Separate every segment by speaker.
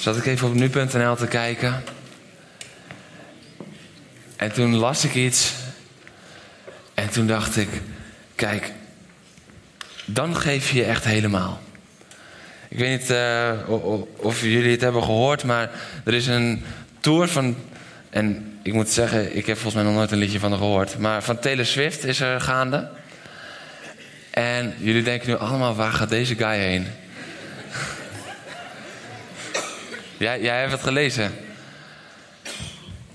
Speaker 1: zat ik even op nu.nl te kijken. En toen las ik iets. En toen dacht ik, kijk, dan geef je je echt helemaal. Ik weet niet eh, of jullie het hebben gehoord, maar er is een tour van. En ik moet zeggen, ik heb volgens mij nog nooit een liedje van haar gehoord. Maar van Taylor Swift is er gaande. En jullie denken nu allemaal, waar gaat deze guy heen? Jij, jij hebt het gelezen.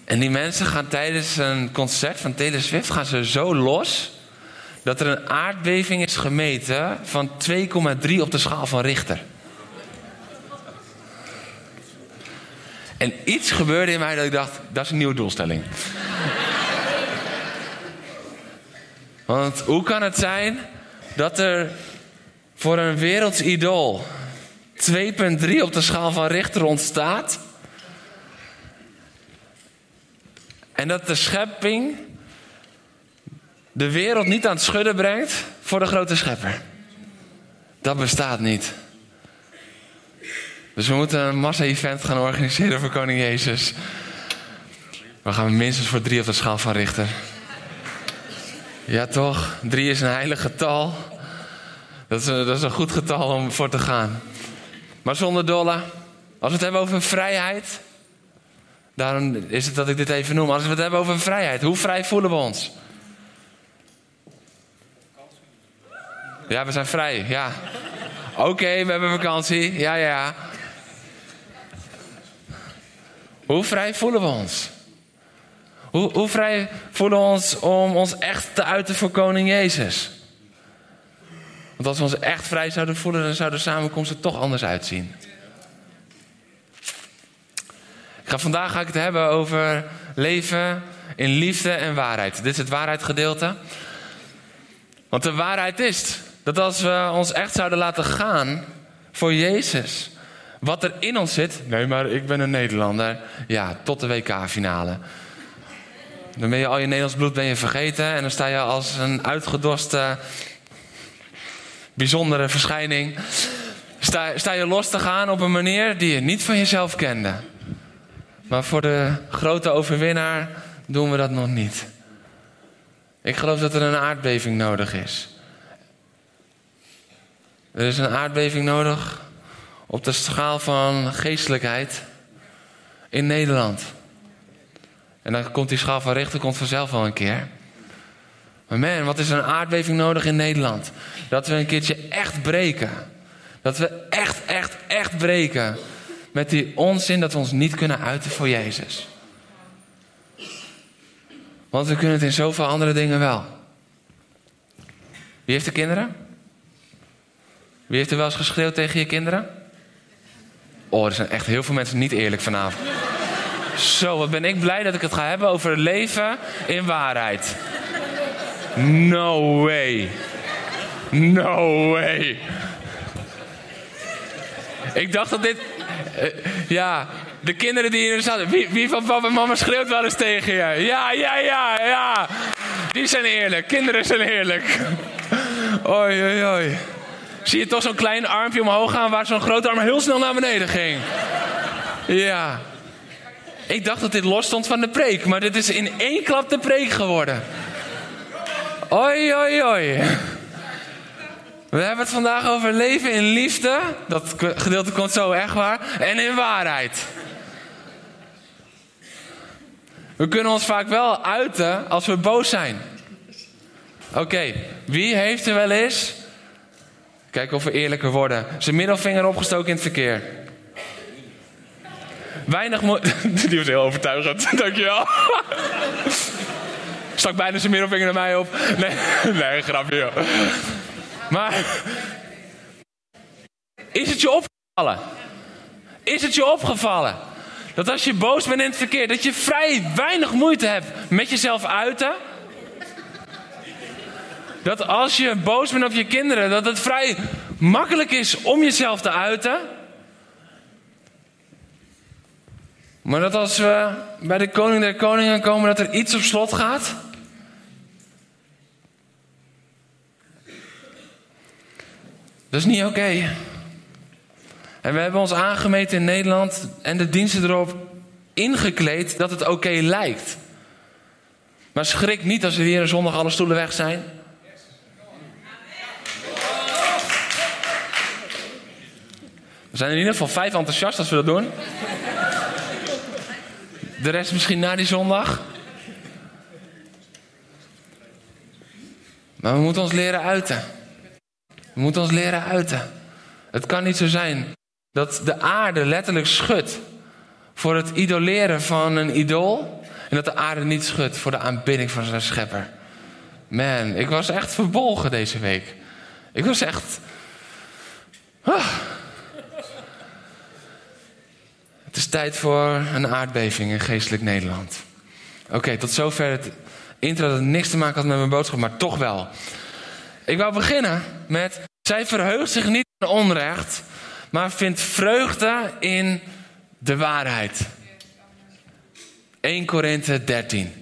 Speaker 1: En die mensen gaan tijdens een concert van Taylor Swift gaan ze zo los dat er een aardbeving is gemeten van 2,3 op de schaal van Richter. En iets gebeurde in mij dat ik dacht, dat is een nieuwe doelstelling. Want hoe kan het zijn dat er voor een werelds idool 2,3 op de schaal van Richter ontstaat. En dat de schepping de wereld niet aan het schudden brengt voor de grote schepper. Dat bestaat niet. Dus we moeten een massa-event gaan organiseren voor Koning Jezus. We gaan minstens voor drie op de schaal van Richter. Ja, toch? Drie is een heilig getal. Dat is dat is een goed getal om voor te gaan. Maar zonder dolle, als we het hebben over vrijheid. Daarom is het dat ik dit even noem. Als we het hebben over vrijheid, hoe vrij voelen we ons? Ja, we zijn vrij, ja. Oké, we hebben vakantie, ja, ja, ja. Hoe vrij voelen we ons? Hoe, hoe vrij voelen we ons om ons echt te uiten voor Koning Jezus? Want als we ons echt vrij zouden voelen, dan zou de samenkomst er toch anders uitzien. Vandaag ga ik het hebben over leven in liefde en waarheid. Dit is het waarheidgedeelte. Want de waarheid is dat als we ons echt zouden laten gaan voor Jezus, wat er in ons zit. Nee, maar ik ben een Nederlander. Ja, tot de WK-finale. Dan ben je al je Nederlands bloed ben je vergeten en dan sta je als een uitgedoste bijzondere verschijning. Sta, sta je los te gaan op een manier die je niet van jezelf kende. Maar voor de grote overwinnaar doen we dat nog niet. Ik geloof dat er een aardbeving nodig is. Er is een aardbeving nodig op de schaal van geestelijkheid in Nederland. En dan komt die schaal van rechter komt vanzelf wel een keer. Maar man, wat is er een aardbeving nodig in Nederland? Dat we een keertje echt breken. Dat we echt, echt, echt breken. Met die onzin dat we ons niet kunnen uiten voor Jezus. Want we kunnen het in zoveel andere dingen wel. Wie heeft er kinderen? Wie heeft er wel eens geschreeuwd tegen je kinderen? Oh, er zijn echt heel veel mensen niet eerlijk vanavond. Zo, wat ben ik blij dat ik het ga hebben over leven in waarheid. No way. No way. Ik dacht dat dit. eh, ja, de kinderen die hier zaten. Wie, wie van papa en mama schreeuwt wel eens tegen je? Ja, ja, ja, ja. Die zijn eerlijk. Kinderen zijn eerlijk. Oei, oei, oei. Zie je toch zo'n klein armpje omhoog gaan waar zo'n grote arm heel snel naar beneden ging? Ja. Ik dacht dat dit los stond van de preek, maar dit is in één klap de preek geworden. Oi, oi, oi. We hebben het vandaag over leven in liefde. Dat gedeelte komt zo echt waar. En in waarheid. We kunnen ons vaak wel uiten als we boos zijn. Oké, wie heeft er wel eens... Kijk of we eerlijker worden. Zijn middelvinger opgestoken in het verkeer. Weinig mo- Die was heel overtuigend. Dankjewel. Stak bijna zijn middelvinger naar mij op. Nee, nee grapje joh. Maar... Is het je opgevallen? Is het je opgevallen? Dat als je boos bent in het verkeer, dat je vrij weinig moeite hebt met jezelf uiten. Dat als je boos bent op je kinderen, dat het vrij makkelijk is om jezelf te uiten. Maar dat als we bij de koning der koningen komen, dat er iets op slot gaat. Dat is niet oké. En we hebben ons aangemeten in Nederland en de diensten erop ingekleed dat het oké lijkt. Maar schrik niet als er hier een zondag alle stoelen weg zijn. We zijn in ieder geval vijf enthousiast als we dat doen. De rest misschien na die zondag. Maar we moeten ons leren uiten. We moeten ons leren uiten. Het kan niet zo zijn dat de aarde letterlijk schudt voor het idoleren van een idool. En dat de aarde niet schudt voor de aanbidding van zijn schepper. Man, ik was echt verbolgen deze week. Ik was echt. Ah. Het is tijd voor een aardbeving in geestelijk Nederland. Oké, tot zover het intro dat niks te maken had met mijn boodschap, maar toch wel. Ik wou beginnen met. Zij verheugt zich niet in onrecht, maar vindt vreugde in de waarheid. 1 Korinthe 13.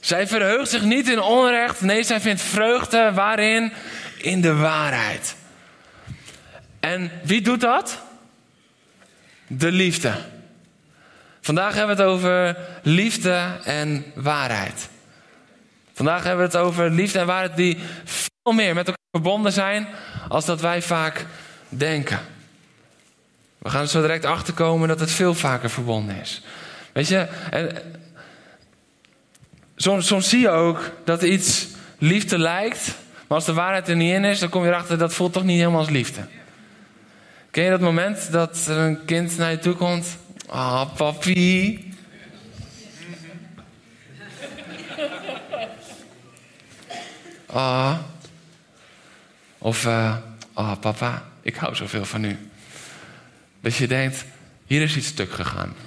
Speaker 1: Zij verheugt zich niet in onrecht, nee, zij vindt vreugde waarin? In de waarheid. En wie doet dat? De liefde. Vandaag hebben we het over liefde en waarheid. Vandaag hebben we het over liefde en waarheid die veel meer met elkaar verbonden zijn als dat wij vaak denken. We gaan zo direct achter komen dat het veel vaker verbonden is. Weet je, en soms, soms zie je ook dat iets liefde lijkt, maar als de waarheid er niet in is, dan kom je erachter dat voelt toch niet helemaal als liefde. Ken je dat moment dat er een kind naar je toe komt? Ah, oh, papi. Ah. Of, uh, oh papa, ik hou zoveel van u. Dat je denkt, hier is iets stuk gegaan.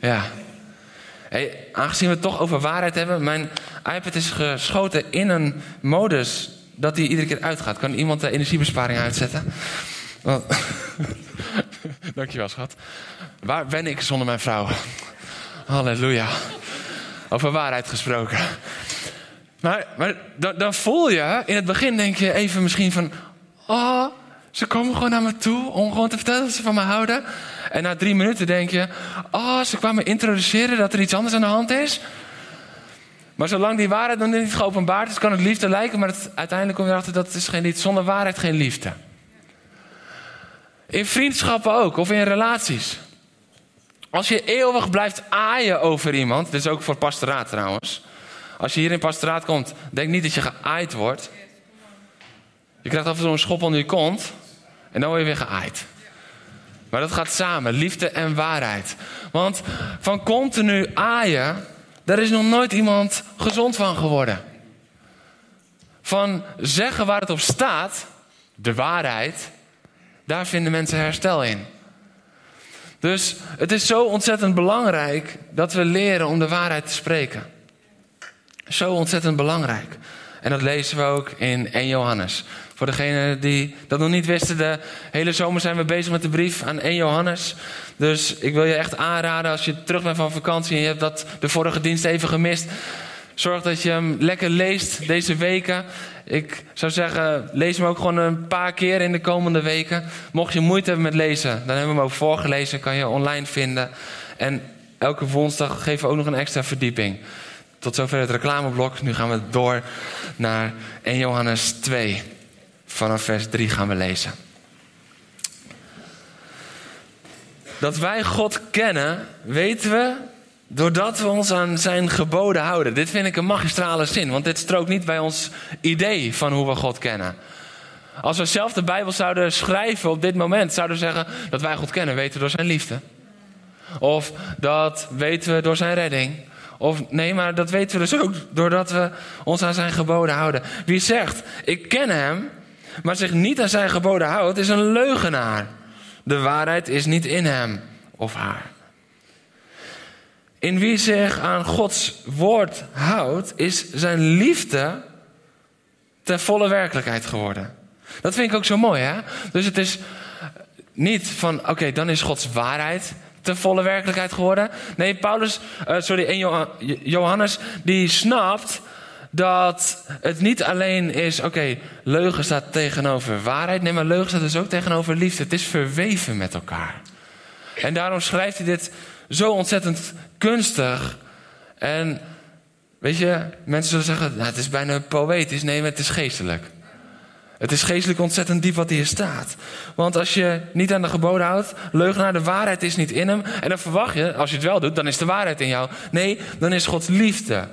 Speaker 1: Ja. Hey, aangezien we het toch over waarheid hebben, mijn iPad is geschoten in een modus dat hij iedere keer uitgaat. Kan iemand de energiebesparing uitzetten? Dankjewel, schat. Waar ben ik zonder mijn vrouw? Halleluja. Over waarheid gesproken. Maar, maar dan, voel je, in het begin denk je even misschien van... Oh, ze komen gewoon naar me toe om gewoon te vertellen dat ze van me houden. En na drie minuten denk je... Oh, ze kwamen introduceren dat er iets anders aan de hand is. Maar zolang die waarheid nog niet geopenbaard is, kan het liefde lijken. Maar uiteindelijk kom je erachter dat het is geen liefde. Zonder waarheid geen liefde. In vriendschappen ook, of in relaties. Als je eeuwig blijft aaien over iemand, dit is ook voor pastoraat trouwens. Als je hier in pastoraat komt, denk niet dat je geaaid wordt. Je krijgt af en toe een schop onder je kont en dan word je weer geaaid. Maar dat gaat samen, liefde en waarheid. Want van continu aaien, daar is nog nooit iemand gezond van geworden. Van zeggen waar het op staat, de waarheid, daar vinden mensen herstel in. Dus het is zo ontzettend belangrijk dat we leren om de waarheid te spreken. Zo ontzettend belangrijk. En dat lezen we ook in 1 Johannes. Voor degenen die dat nog niet wisten, de hele zomer zijn we bezig met de brief aan 1 Johannes. Dus ik wil je echt aanraden als je terug bent van vakantie en je hebt dat de vorige dienst even gemist. Zorg dat je hem lekker leest deze weken. Ik zou zeggen, lees hem ook gewoon een paar keer in de komende weken. Mocht je moeite hebben met lezen, dan hebben we hem ook voorgelezen. Kan je online vinden. En elke woensdag geven we ook nog een extra verdieping. Tot zover het reclameblok. Nu gaan we door naar 1 Johannes 2. Vanaf vers 3 gaan we lezen. Dat wij God kennen, weten we doordat we ons aan zijn geboden houden. Dit vind ik een magistrale zin, want dit strookt niet bij ons idee van hoe we God kennen. Als we zelf de Bijbel zouden schrijven op dit moment, zouden we zeggen dat wij God kennen, weten we door zijn liefde. Of dat weten we door zijn redding. Of nee, maar dat weten we dus ook doordat we ons aan zijn geboden houden. Wie zegt, ik ken hem, maar zich niet aan zijn geboden houdt, is een leugenaar. De waarheid is niet in hem of haar. In wie zich aan Gods woord houdt, is zijn liefde ten volle werkelijkheid geworden. Dat vind ik ook zo mooi, hè? Dus het is niet van, oké, dan is Gods waarheid ten volle werkelijkheid geworden. Nee, Paulus, uh, sorry, en Johannes, die snapt dat het niet alleen is, oké, leugen staat tegenover waarheid. Nee, maar leugen staat dus ook tegenover liefde. Het is verweven met elkaar. En daarom schrijft hij dit zo ontzettend kunstig. En weet je, mensen zullen zeggen, nou, het is bijna poëtisch. Nee, maar het is geestelijk. Het is geestelijk ontzettend diep wat hier staat. Want als je niet aan de geboden houdt, leugenaar, de waarheid is niet in hem. En dan verwacht je, als je het wel doet, dan is de waarheid in jou. Nee, dan is Gods liefde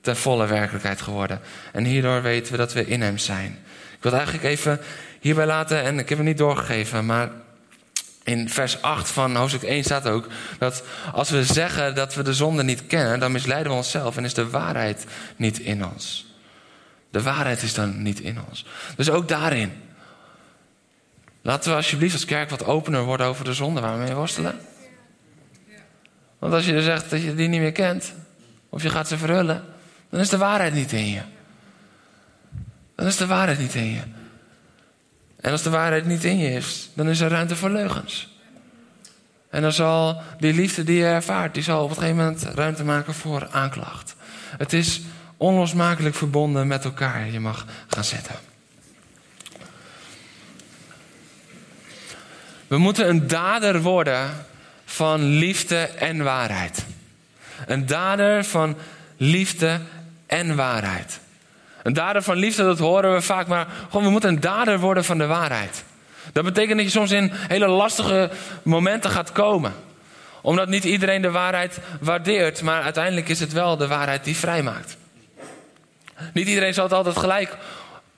Speaker 1: ten volle werkelijkheid geworden. En hierdoor weten we dat we in hem zijn. Ik wil het eigenlijk even hierbij laten, en ik heb het niet doorgegeven, maar in vers 8 van hoofdstuk 1 staat ook dat als we zeggen dat we de zonde niet kennen, dan misleiden we onszelf en is de waarheid niet in ons. De waarheid is dan niet in ons. Dus ook daarin. Laten we alsjeblieft als kerk wat opener worden over de zonde waar we mee worstelen. Want als je zegt dat je die niet meer kent, of je gaat ze verhullen, dan is de waarheid niet in je. Dan is de waarheid niet in je. En als de waarheid niet in je is, dan is er ruimte voor leugens. En dan zal die liefde die je ervaart, die zal op een gegeven moment ruimte maken voor aanklacht. Het is onlosmakelijk verbonden met elkaar. Je mag gaan zitten. We moeten een dader worden van liefde en waarheid. Een dader van liefde en waarheid. Een dader van liefde, dat horen we vaak, maar gewoon, we moeten een dader worden van de waarheid. Dat betekent dat je soms in hele lastige momenten gaat komen. Omdat niet iedereen de waarheid waardeert, maar uiteindelijk is het wel de waarheid die vrijmaakt. Niet iedereen zal het altijd gelijk,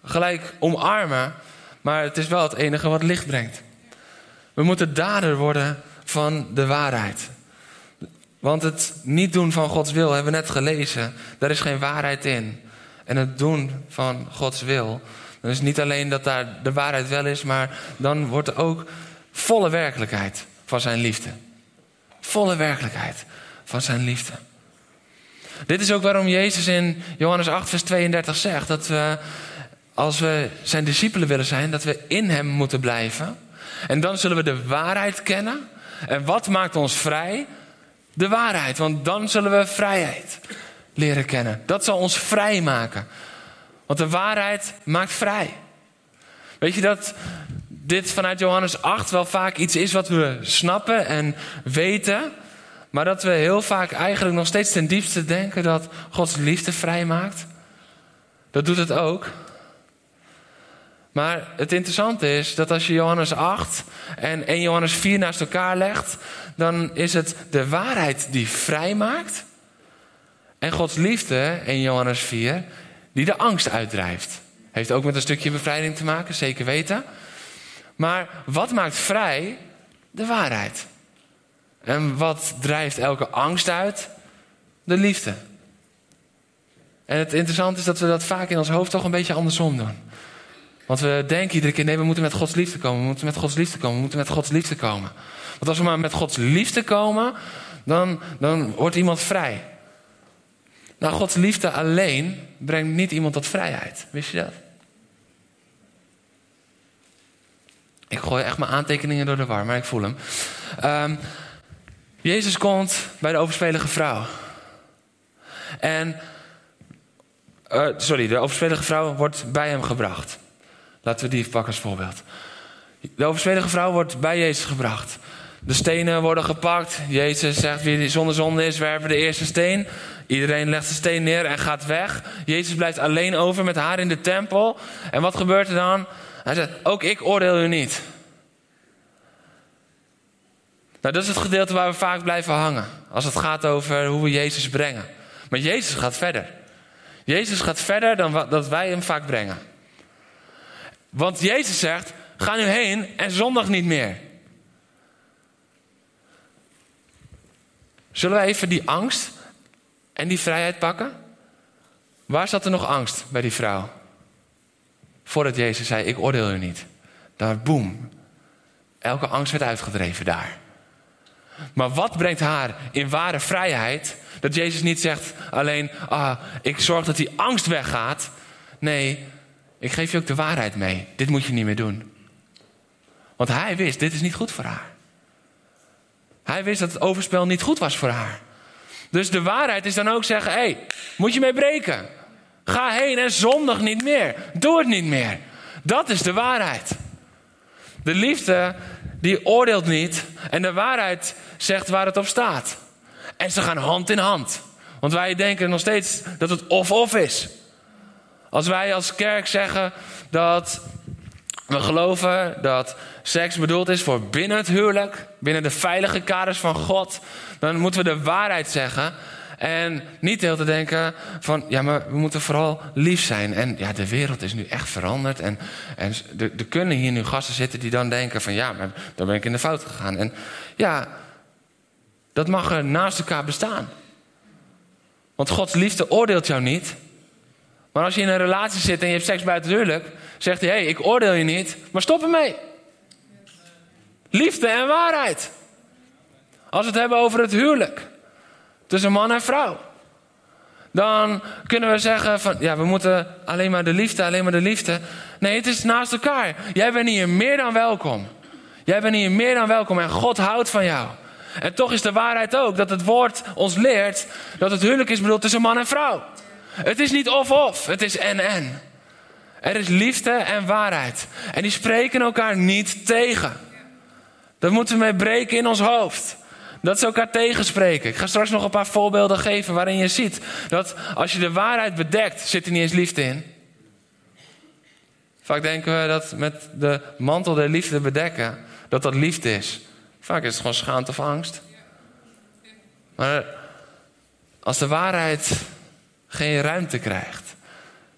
Speaker 1: gelijk omarmen, maar het is wel het enige wat licht brengt. We moeten dader worden van de waarheid. Want het niet doen van Gods wil, hebben we net gelezen, daar is geen waarheid in. En het doen van Gods wil, is niet alleen dat daar de waarheid wel is, maar dan wordt er ook volle werkelijkheid van zijn liefde. Volle werkelijkheid van zijn liefde. Dit is ook waarom Jezus in Johannes 8, vers 32 zegt dat we, als we zijn discipelen willen zijn, dat we in Hem moeten blijven. En dan zullen we de waarheid kennen. En wat maakt ons vrij? De waarheid, want dan zullen we vrijheid leren kennen. Dat zal ons vrij maken. Want de waarheid maakt vrij. Weet je dat dit vanuit Johannes 8 wel vaak iets is wat we snappen en weten, maar dat we heel vaak eigenlijk nog steeds ten diepste denken dat Gods liefde vrij maakt? Dat doet het ook. Maar het interessante is dat als je Johannes 8 en 1 Johannes 4 naast elkaar legt, dan is het de waarheid die vrij maakt. En Gods liefde in Johannes 4 die de angst uitdrijft. Heeft ook met een stukje bevrijding te maken, zeker weten. Maar wat maakt vrij? De waarheid. En wat drijft elke angst uit? De liefde. En het interessante is dat we dat vaak in ons hoofd toch een beetje andersom doen. Want we denken iedere keer, nee, we moeten met Gods liefde komen, we moeten met Gods liefde komen, we moeten met Gods liefde komen. Want als we maar met Gods liefde komen, dan, dan wordt iemand vrij. Nou, Gods liefde alleen brengt niet iemand tot vrijheid. Wist je dat? Ik gooi echt mijn aantekeningen door de war, maar ik voel hem. Um, Jezus komt bij de overspelige vrouw. En, uh, sorry, de overspelige vrouw wordt bij hem gebracht. Laten we die pakken als voorbeeld. De overspelige vrouw wordt bij Jezus gebracht. De stenen worden gepakt. Jezus zegt: Wie zonder zonde is, werpen de eerste steen. Iedereen legt de steen neer en gaat weg. Jezus blijft alleen over met haar in de tempel. En wat gebeurt er dan? Hij zegt: Ook ik oordeel u niet. Nou, dat is het gedeelte waar we vaak blijven hangen. Als het gaat over hoe we Jezus brengen. Maar Jezus gaat verder. Jezus gaat verder dan dat wij hem vaak brengen. Want Jezus zegt: Ga nu heen en zondag niet meer. Zullen we even die angst en die vrijheid pakken? Waar zat er nog angst bij die vrouw? voordat Jezus zei: Ik oordeel u niet. Dan boem. Elke angst werd uitgedreven daar. Maar wat brengt haar in ware vrijheid? Dat Jezus niet zegt alleen: ah, ik zorg dat die angst weggaat. Nee, ik geef je ook de waarheid mee. Dit moet je niet meer doen. Want hij wist: dit is niet goed voor haar. Hij wist dat het overspel niet goed was voor haar. Dus de waarheid is dan ook zeggen: hé, hey, moet je mee breken? Ga heen en zondig niet meer. Doe het niet meer. Dat is de waarheid. De liefde die oordeelt niet en de waarheid zegt waar het op staat. En ze gaan hand in hand. Want wij denken nog steeds dat het of-of is. Als wij als kerk zeggen dat we geloven dat seks bedoeld is voor binnen het huwelijk, binnen de veilige kaders van God, dan moeten we de waarheid zeggen. En niet heel te denken van, ja, maar we moeten vooral lief zijn. En ja, de wereld is nu echt veranderd. En, en er, kunnen hier nu gasten zitten die dan denken van, ja, maar dan ben ik in de fout gegaan. En ja, dat mag er naast elkaar bestaan. Want Gods liefde oordeelt jou niet. Maar als je in een relatie zit en je hebt seks buiten huwelijk, zegt hij: hey, ik oordeel je niet, maar stop ermee. Liefde en waarheid. Als we het hebben over het huwelijk tussen man en vrouw, dan kunnen we zeggen van ja, we moeten alleen maar de liefde, alleen maar de liefde. Nee, het is naast elkaar. Jij bent hier meer dan welkom. Jij bent hier meer dan welkom en God houdt van jou. En toch is de waarheid ook dat het woord ons leert dat het huwelijk is bedoeld tussen man en vrouw. Het is niet of-of, het is en-en. Er is liefde en waarheid. En die spreken elkaar niet tegen. Dat moeten we mee breken in ons hoofd. Dat ze elkaar tegenspreken. Ik ga straks nog een paar voorbeelden geven waarin je ziet dat als je de waarheid bedekt, zit er niet eens liefde in. Vaak denken we dat met de mantel der liefde bedekken, dat dat liefde is. Vaak is het gewoon schaamte of angst. Maar als de waarheid geen ruimte krijgt,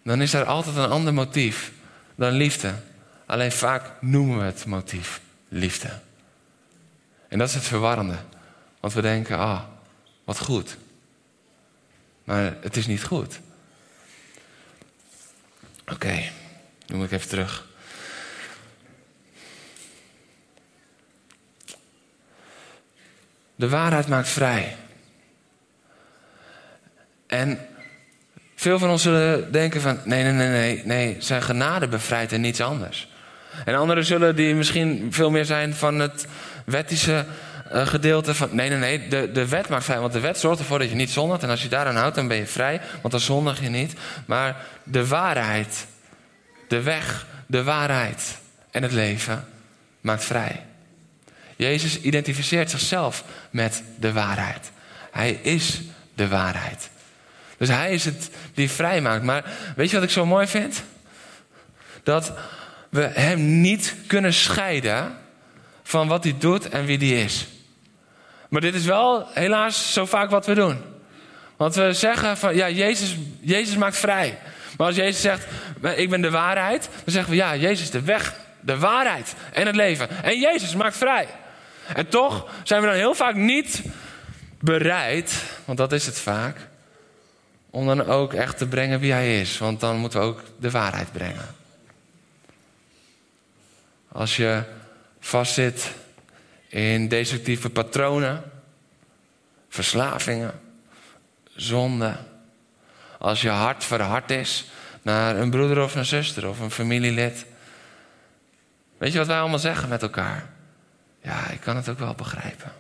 Speaker 1: dan is er altijd een ander motief dan liefde. Alleen vaak noemen we het motief liefde. En dat is het verwarrende. Want we denken, ah, wat goed. Maar het is niet goed. Oké, okay, ik even terug. De waarheid maakt vrij. En veel van ons zullen denken van nee, nee, nee, nee, nee, zijn genade bevrijdt en niets anders. En anderen zullen die misschien veel meer zijn van het wettische uh, gedeelte van nee, nee, nee, de, de wet maakt vrij. Want de wet zorgt ervoor dat je niet zondigt. En als je daaraan houdt, dan ben je vrij. Want dan zondig je niet. Maar de waarheid, de weg, de waarheid en het leven maakt vrij. Jezus identificeert zichzelf met de waarheid. Hij is de waarheid. Dus hij is het die vrij maakt. Maar weet je wat ik zo mooi vind? Dat we hem niet kunnen scheiden van wat hij doet en wie hij is. Maar dit is wel helaas zo vaak wat we doen. Want we zeggen van ja, Jezus, Jezus maakt vrij. Maar als Jezus zegt, ik ben de waarheid, dan zeggen we ja, Jezus de weg, de waarheid en het leven. En Jezus maakt vrij. En toch zijn we dan heel vaak niet bereid, want dat is het vaak, om dan ook echt te brengen wie hij is. Want dan moeten we ook de waarheid brengen. Als je vastzit in destructieve patronen, verslavingen, zonde. Als je hart verhard is naar een broeder of een zuster of een familielid. Weet je wat wij allemaal zeggen met elkaar? Ja, ik kan het ook wel begrijpen.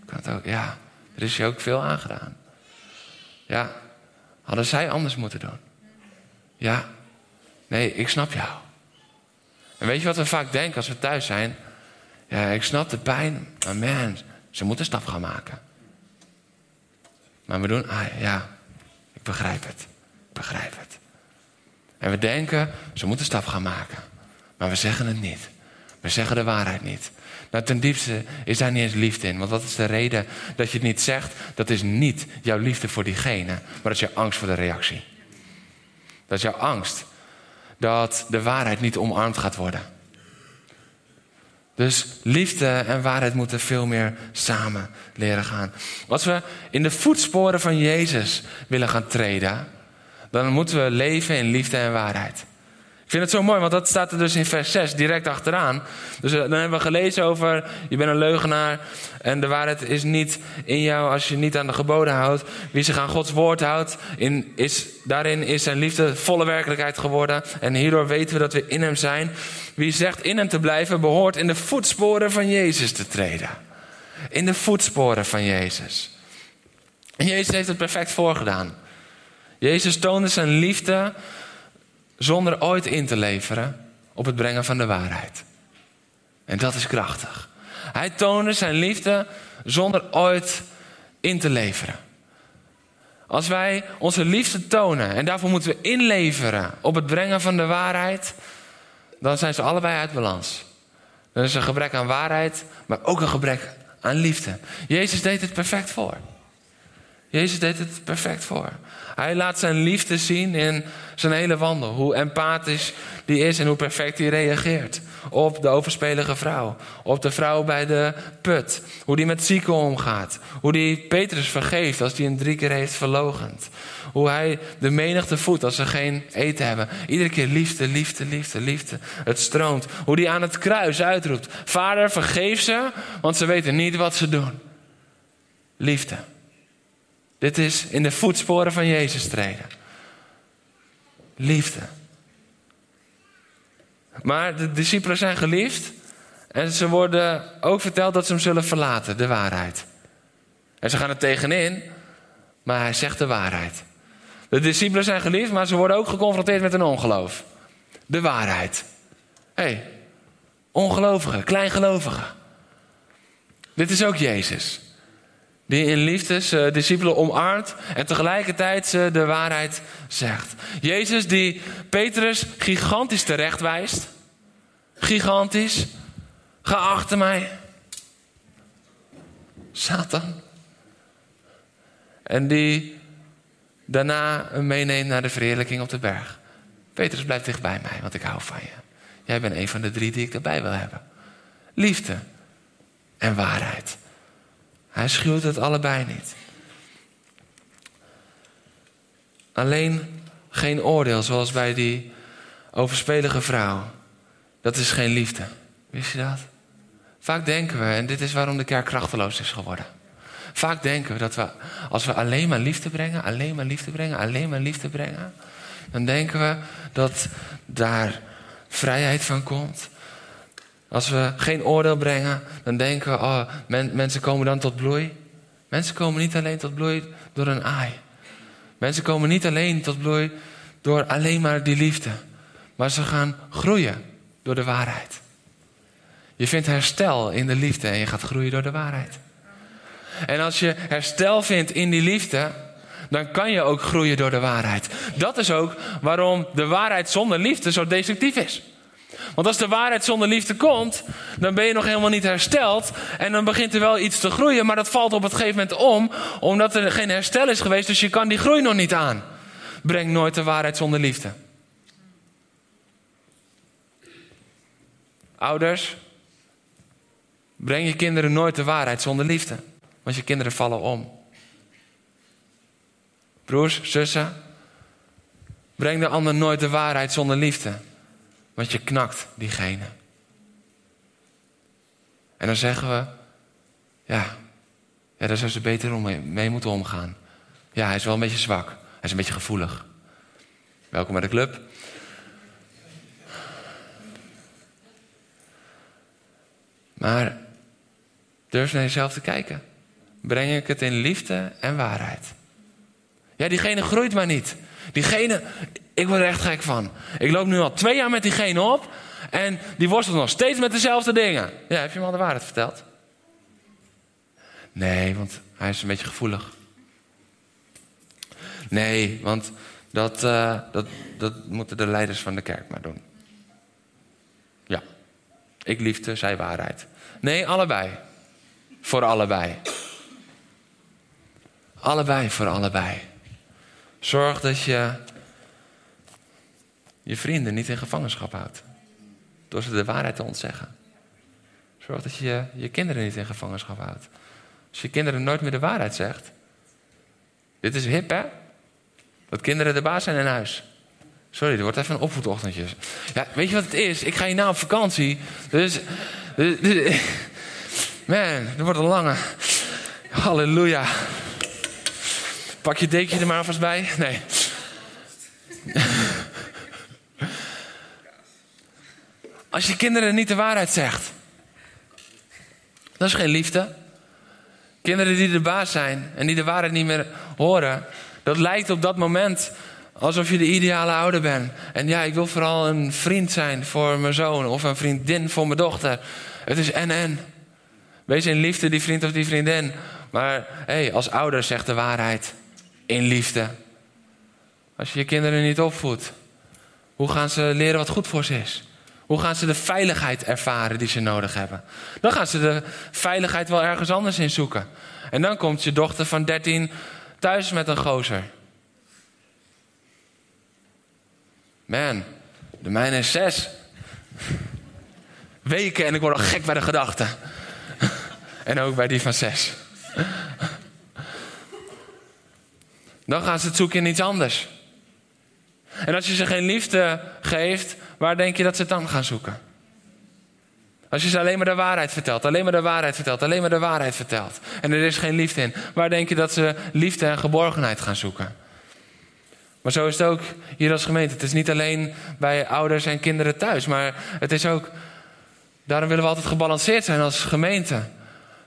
Speaker 1: Ik kan het ook, ja, er is je ook veel aangedaan. Ja, hadden zij anders moeten doen? Ja, nee, ik snap jou. En weet je wat we vaak denken als we thuis zijn? Ja, ik snap de pijn, maar man, ze moeten stap gaan maken. Maar we doen, ah ja, ik begrijp het. Ik begrijp het. En we denken, ze moeten stap gaan maken. Maar we zeggen het niet. We zeggen de waarheid niet. Nou, ten diepste is daar niet eens liefde in. Want wat is de reden dat je het niet zegt? Dat is niet jouw liefde voor diegene, maar dat is jouw angst voor de reactie. Dat is jouw angst dat de waarheid niet omarmd gaat worden. Dus liefde en waarheid moeten veel meer samen leren gaan. Als we in de voetsporen van Jezus willen gaan treden, dan moeten we leven in liefde en waarheid. Vind het zo mooi, want dat staat er dus in vers 6 direct achteraan. Dus eh, dan hebben we gelezen over, je bent een leugenaar en de waarheid is niet in jou als je niet aan de geboden houdt. Wie zich aan Gods woord houdt, in, is, daarin is zijn liefde volle werkelijkheid geworden. En hierdoor weten we dat we in hem zijn. Wie zegt in hem te blijven, behoort in de voetsporen van Jezus te treden. In de voetsporen van Jezus. En Jezus heeft het perfect voorgedaan. Jezus toonde zijn liefde zonder ooit in te leveren op het brengen van de waarheid. En dat is krachtig. Hij toonde zijn liefde zonder ooit in te leveren. Als wij onze liefde tonen en daarvoor moeten we inleveren op het brengen van de waarheid, dan zijn ze allebei uit balans. Er is een gebrek aan waarheid, maar ook een gebrek aan liefde. Jezus deed het perfect voor. Jezus deed het perfect voor. Hij laat zijn liefde zien in zijn hele wandel. Hoe empathisch die is en hoe perfect hij reageert. Op de overspelige vrouw. Op de vrouw bij de put. Hoe die met zieken omgaat. Hoe die Petrus vergeeft als hij hem drie keer heeft verlogend. Hoe hij de menigte voedt als ze geen eten hebben. Iedere keer liefde, liefde, liefde, liefde. Het stroomt. Hoe die aan het kruis uitroept. Vader, vergeef ze, want ze weten niet wat ze doen. Liefde. Dit is in de voetsporen van Jezus treden. Liefde. Maar de discipelen zijn geliefd. En ze worden ook verteld dat ze hem zullen verlaten, de waarheid. En ze gaan er tegenin, maar hij zegt de waarheid. De discipelen zijn geliefd, maar ze worden ook geconfronteerd met een ongeloof. De waarheid. Hé, hey, ongelovigen, kleingelovigen. Dit is ook Jezus. Die in liefde zijn discipelen omarmt en tegelijkertijd ze de waarheid zegt. Jezus die Petrus gigantisch terecht wijst. Gigantisch. Ga achter mij. Satan. En die daarna meeneemt naar de verheerlijking op de berg. Petrus, blijf dicht bij mij, want ik hou van je. Jij bent een van de drie die ik erbij wil hebben. Liefde en waarheid. Hij schuwt het allebei niet. Alleen geen oordeel, zoals bij die overspelige vrouw. Dat is geen liefde. Wist je dat? Vaak denken we, en dit is waarom de kerk krachteloos is geworden. Vaak denken we dat we, als we alleen maar liefde brengen, alleen maar liefde brengen, alleen maar liefde brengen, dan denken we dat daar vrijheid van komt. Als we geen oordeel brengen, dan denken we, oh, mensen komen dan tot bloei. Mensen komen niet alleen tot bloei door een aai. Mensen komen niet alleen tot bloei door alleen maar die liefde. Maar ze gaan groeien door de waarheid. Je vindt herstel in de liefde en je gaat groeien door de waarheid. En als je herstel vindt in die liefde, dan kan je ook groeien door de waarheid. Dat is ook waarom de waarheid zonder liefde zo destructief is. Want als de waarheid zonder liefde komt, dan ben je nog helemaal niet hersteld. En dan begint er wel iets te groeien, maar dat valt op het gegeven moment om, omdat er geen herstel is geweest. Dus je kan die groei nog niet aan. Breng nooit de waarheid zonder liefde. Ouders, breng je kinderen nooit de waarheid zonder liefde. Want je kinderen vallen om. Broers, zussen, breng de ander nooit de waarheid zonder liefde. Want je knakt diegene. En dan zeggen we, ja, ja daar zou ze beter mee moeten omgaan. Ja, hij is wel een beetje zwak. Hij is een beetje gevoelig. Welkom bij de club. Maar durf naar jezelf te kijken. Breng ik het in liefde en waarheid? Ja, diegene groeit maar niet. Diegene, ik word er echt gek van. Ik loop nu al twee jaar met diegene op. En die worstelt nog steeds met dezelfde dingen. Ja, heb je hem al de waarheid verteld? Nee, want hij is een beetje gevoelig. Nee, want dat, uh, dat, dat moeten de leiders van de kerk maar doen. Ja, ik liefde, zij waarheid. Nee, allebei. Voor allebei. Allebei voor allebei. Zorg dat je je vrienden niet in gevangenschap houdt. Door ze de waarheid te ontzeggen. Zorg dat je je kinderen niet in gevangenschap houdt. Als je kinderen nooit meer de waarheid zegt. Dit is hip, hè? Dat kinderen de baas zijn in huis. Sorry, er wordt even een opvoedochtendje. Ja, weet je wat het is? Ik ga hierna op vakantie. Dus, dus, dus- Man, er wordt een lange. Halleluja. Pak je dekje er maar alvast bij. Nee. Als je kinderen niet de waarheid zegt. Dat is geen liefde. Kinderen die de baas zijn en die de waarheid niet meer horen. Dat lijkt op dat moment alsof je de ideale ouder bent. En ja, ik wil vooral een vriend zijn voor mijn zoon of een vriendin voor mijn dochter. Het is en en. Wees in liefde die vriend of die vriendin. Maar hey, als ouder zeg de waarheid. In liefde. Als je je kinderen niet opvoedt, hoe gaan ze leren wat goed voor ze is? Hoe gaan ze de veiligheid ervaren die ze nodig hebben? Dan gaan ze de veiligheid wel ergens anders in zoeken. En dan komt je dochter van 13 thuis met een gozer. Man, de mijne is zes. Weken en ik word al gek bij de gedachte. En ook bij die van zes. Dan gaan ze het zoeken in iets anders. En als je ze geen liefde geeft, waar denk je dat ze het dan gaan zoeken? Als je ze alleen maar de waarheid vertelt, alleen maar de waarheid vertelt, alleen maar de waarheid vertelt. En er is geen liefde in. Waar denk je dat ze liefde en geborgenheid gaan zoeken? Maar zo is het ook hier als gemeente. Het is niet alleen bij ouders en kinderen thuis, maar het is ook. Daarom willen we altijd gebalanceerd zijn als gemeente.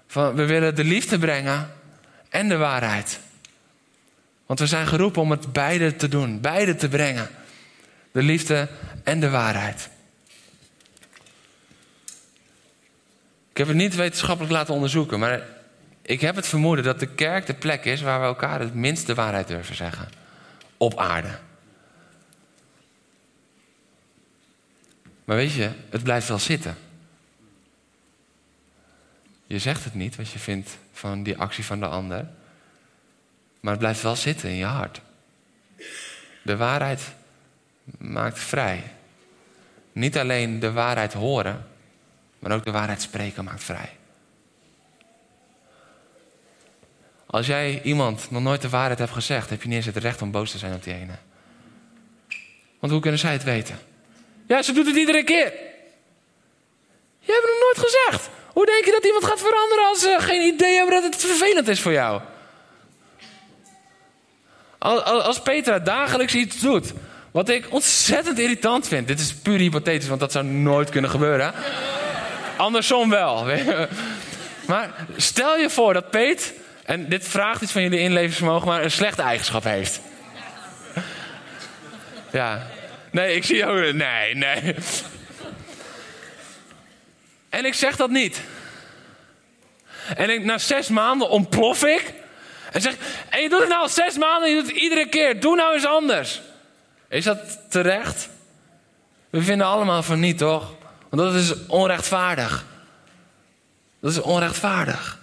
Speaker 1: Van, we willen de liefde brengen en de waarheid. Want we zijn geroepen om het beide te doen, beide te brengen. De liefde en de waarheid. Ik heb het niet wetenschappelijk laten onderzoeken, maar ik heb het vermoeden dat de kerk de plek is waar we elkaar het minst de waarheid durven zeggen. Op aarde. Maar weet je, het blijft wel zitten. Je zegt het niet wat je vindt van die actie van de ander. Maar het blijft wel zitten in je hart. De waarheid maakt vrij. Niet alleen de waarheid horen, maar ook de waarheid spreken maakt vrij. Als jij iemand nog nooit de waarheid hebt gezegd, heb je niet eens het recht om boos te zijn op die ene. Want hoe kunnen zij het weten? Ja, ze doet het iedere keer. Je hebt het nog nooit gezegd. Hoe denk je dat iemand gaat veranderen als ze geen idee hebben dat het vervelend is voor jou? Als Petra dagelijks iets doet wat ik ontzettend irritant vind. Dit is puur hypothetisch, want dat zou nooit kunnen gebeuren. Andersom wel. Maar stel je voor dat Peet, en dit vraagt iets van jullie inlevingsvermogen, maar een slechte eigenschap heeft. Ja. Nee, ik zie ook. Nee, nee. En ik zeg dat niet. En na zes maanden ontplof ik. En zeg, en je doet het nou al zes maanden, je doet het iedere keer. Doe nou eens anders. Is dat terecht? We vinden allemaal van niet, toch? Want dat is onrechtvaardig. Dat is onrechtvaardig.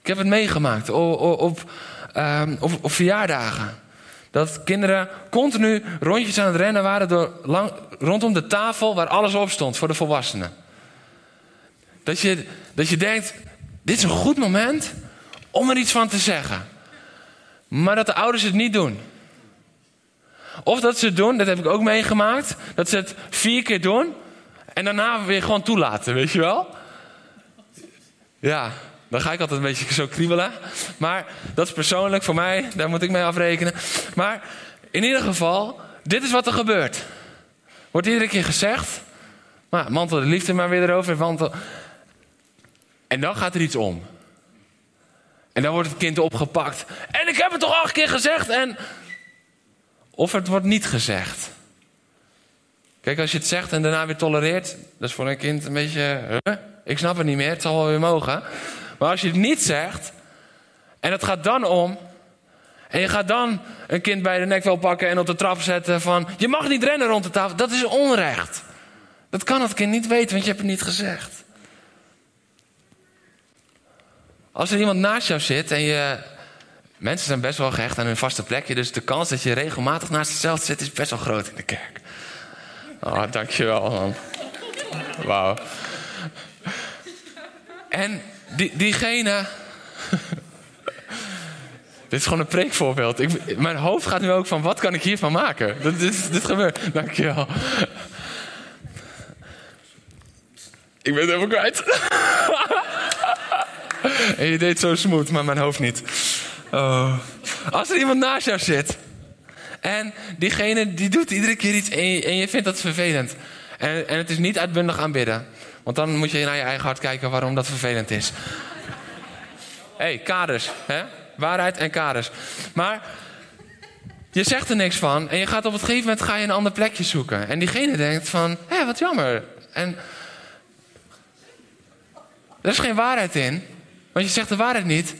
Speaker 1: Ik heb het meegemaakt op, um, op, op verjaardagen. Dat kinderen continu rondjes aan het rennen waren door lang, rondom de tafel waar alles op stond voor de volwassenen. Dat je, dat je denkt, dit is een goed moment om er iets van te zeggen. Maar dat de ouders het niet doen. Of dat ze het doen, dat heb ik ook meegemaakt, dat ze het vier keer doen en daarna weer gewoon toelaten, weet je wel? Ja, dan ga ik altijd een beetje zo kriebelen. Maar dat is persoonlijk voor mij, daar moet ik mee afrekenen. Maar in ieder geval, dit is wat er gebeurt. Wordt iedere keer gezegd. Maar mantel de liefde maar weer erover. Mantel. En dan gaat er iets om. En dan wordt het kind opgepakt. En ik heb het toch acht keer gezegd. En... Of het wordt niet gezegd. Kijk, als je het zegt en daarna weer tolereert. Dat is voor een kind een beetje. Ik snap het niet meer, het zal wel weer mogen. Maar als je het niet zegt. En het gaat dan om. En je gaat dan een kind bij de nek wel pakken en op de trap zetten van... Je mag niet rennen rond de tafel. Dat is onrecht. Dat kan het kind niet weten, want je hebt het niet gezegd. Als er iemand naast jou zit en je... Mensen zijn best wel gehecht aan hun vaste plekje. Dus de kans dat je regelmatig naast jezelf zit is best wel groot in de kerk. Oh, dankjewel man. Wauw. En die, diegene... Dit is gewoon een preekvoorbeeld. Ik, mijn hoofd gaat nu ook van, wat kan ik hiervan maken? Dit, dit, dit gebeurt. Dankjewel. Ik ben het helemaal kwijt. en je deed zo smooth, maar mijn hoofd niet. Oh. Als er iemand naast jou zit. En diegene die doet iedere keer iets en je, en je vindt dat vervelend. En, en het is niet uitbundig aanbidden. Want dan moet je naar je eigen hart kijken waarom dat vervelend is. Hé, hey, kaders. Hè? Waarheid en kaders. Maar je zegt er niks van. En je gaat op het gegeven moment ga je een ander plekje zoeken. En diegene denkt van, hé, wat jammer. En er is geen waarheid in. Want je zegt de waarheid niet.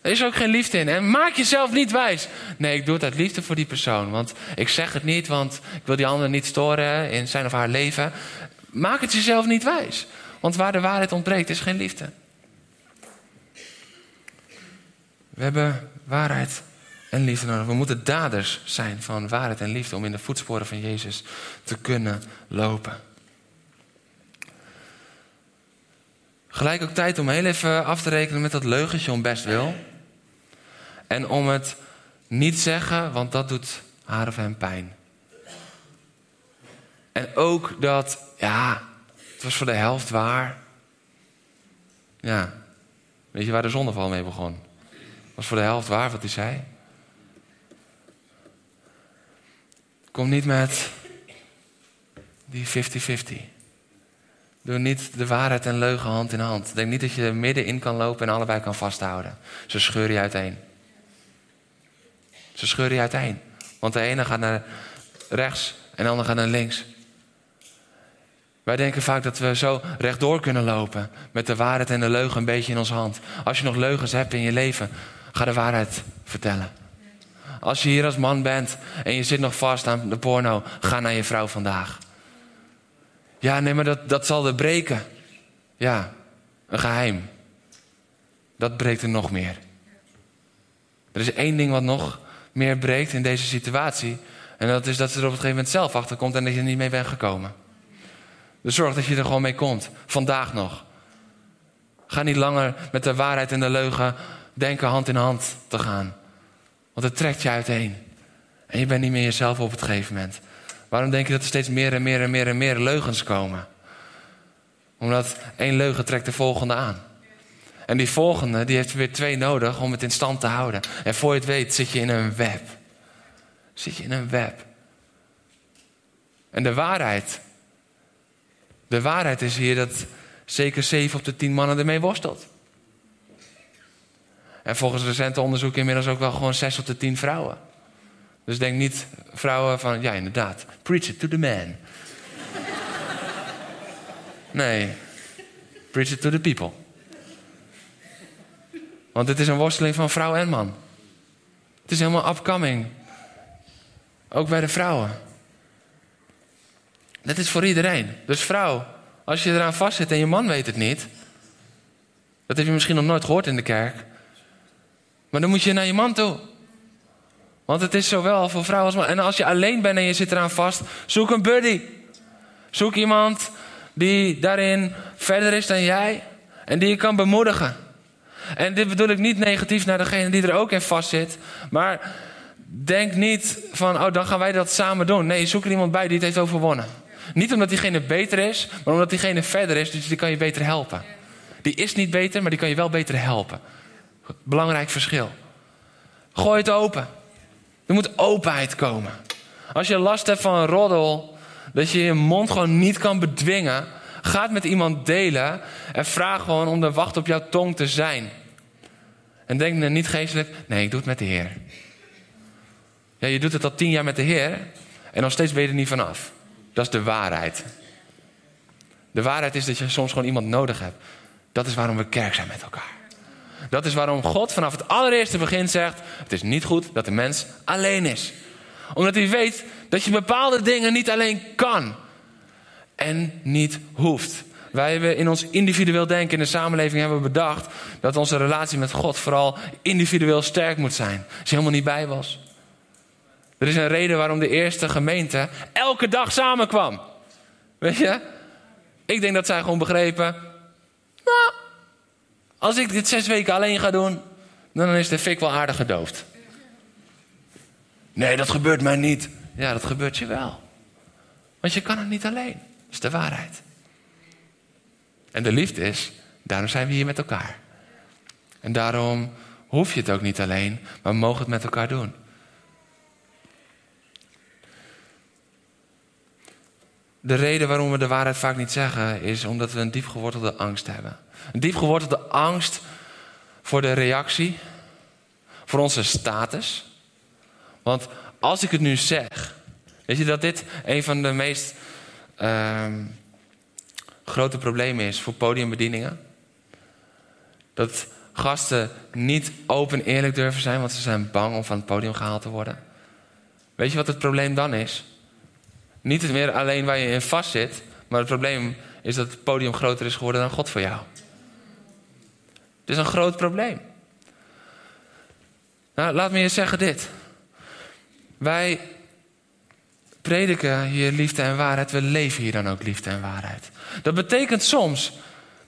Speaker 1: Er is ook geen liefde in. En maak jezelf niet wijs. Nee, ik doe het uit liefde voor die persoon. Want ik zeg het niet, want ik wil die ander niet storen in zijn of haar leven. Maak het jezelf niet wijs. Want waar de waarheid ontbreekt, is geen liefde. We hebben waarheid en liefde nodig. We moeten daders zijn van waarheid en liefde om in de voetsporen van Jezus te kunnen lopen. Gelijk ook tijd om heel even af te rekenen met dat leugentje om best wil. En om het niet zeggen, want dat doet haar of hem pijn. En ook dat, ja, het was voor de helft waar. Ja, weet je waar de zonneval mee begon? Het was voor de helft waar wat hij zei. Kom niet met die 50-50. Doe niet de waarheid en leugen hand in hand. Denk niet dat je er middenin kan lopen en allebei kan vasthouden. Ze scheuren je uiteen. Ze scheuren je uiteen. Want de ene gaat naar rechts en de andere gaat naar links. Wij denken vaak dat we zo rechtdoor kunnen lopen. Met de waarheid en de leugen een beetje in onze hand. Als je nog leugens hebt in je leven, ga de waarheid vertellen. Als je hier als man bent en je zit nog vast aan de porno, ga naar je vrouw vandaag. Ja, nee, maar dat, dat zal er breken. Ja, een geheim. Dat breekt er nog meer. Er is één ding wat nog meer breekt in deze situatie. En dat is dat ze er op een gegeven moment zelf achter komt en dat je er niet mee bent gekomen. Dus zorg dat je er gewoon mee komt. Vandaag nog. Ga niet langer met de waarheid en de leugen denken hand in hand te gaan. Want het trekt je uiteen. En je bent niet meer jezelf op het gegeven moment. Waarom denk je dat er steeds meer en meer en meer en meer leugens komen? Omdat één leugen trekt de volgende aan. En die volgende die heeft weer twee nodig om het in stand te houden. En voor je het weet zit je in een web. Zit je in een web. En de waarheid. De waarheid is hier dat zeker zeven op de tien mannen ermee worstelt. En volgens recente onderzoek inmiddels ook wel gewoon zes op de tien vrouwen. Dus denk niet vrouwen van, ja inderdaad, preach it to the man. nee, preach it to the people. Want het is een worsteling van vrouw en man. Het is helemaal upcoming. Ook bij de vrouwen. Dat is voor iedereen. Dus vrouw, als je eraan vastzit en je man weet het niet. Dat heb je misschien nog nooit gehoord in de kerk. Maar dan moet je naar je man toe. Want het is zowel voor vrouw als man. En als je alleen bent en je zit eraan vast, zoek een buddy. Zoek iemand die daarin verder is dan jij en die je kan bemoedigen. En dit bedoel ik niet negatief naar degene die er ook in vast zit, maar denk niet van, oh dan gaan wij dat samen doen. Nee, zoek er iemand bij die het heeft overwonnen. Niet omdat diegene beter is, maar omdat diegene verder is, dus die kan je beter helpen. Die is niet beter, maar die kan je wel beter helpen. Belangrijk verschil. Gooi het open. Er moet openheid komen. Als je last hebt van een roddel, dat je je mond gewoon niet kan bedwingen, ga het met iemand delen en vraag gewoon om de wacht op jouw tong te zijn. En denk niet geestelijk, nee, ik doe het met de Heer. Ja, je doet het al tien jaar met de Heer en nog steeds ben je er niet vanaf. Dat is de waarheid. De waarheid is dat je soms gewoon iemand nodig hebt. Dat is waarom we kerk zijn met elkaar. Dat is waarom God vanaf het allereerste begin zegt: Het is niet goed dat de mens alleen is. Omdat hij weet dat je bepaalde dingen niet alleen kan en niet hoeft. Wij hebben in ons individueel denken in de samenleving hebben we bedacht dat onze relatie met God vooral individueel sterk moet zijn. Als je helemaal niet bij was. Er is een reden waarom de eerste gemeente elke dag samenkwam. Weet je? Ik denk dat zij gewoon begrepen. Als ik dit zes weken alleen ga doen, dan is de fik wel aardig gedoofd. Nee, dat gebeurt mij niet. Ja, dat gebeurt je wel. Want je kan het niet alleen. Dat is de waarheid. En de liefde is, daarom zijn we hier met elkaar. En daarom hoef je het ook niet alleen, maar we mogen het met elkaar doen. De reden waarom we de waarheid vaak niet zeggen, is omdat we een diep gewortelde angst hebben. Een diep gewortelde angst voor de reactie, voor onze status. Want als ik het nu zeg, weet je dat dit een van de meest ehm, grote problemen is voor podiumbedieningen? Dat gasten niet open eerlijk durven zijn, want ze zijn bang om van het podium gehaald te worden. Weet je wat het probleem dan is? Niet meer alleen waar je in vast zit, maar het probleem is dat het podium groter is geworden dan God voor jou. Is een groot probleem. Nou, laat me je zeggen dit. Wij prediken hier liefde en waarheid. We leven hier dan ook liefde en waarheid. Dat betekent soms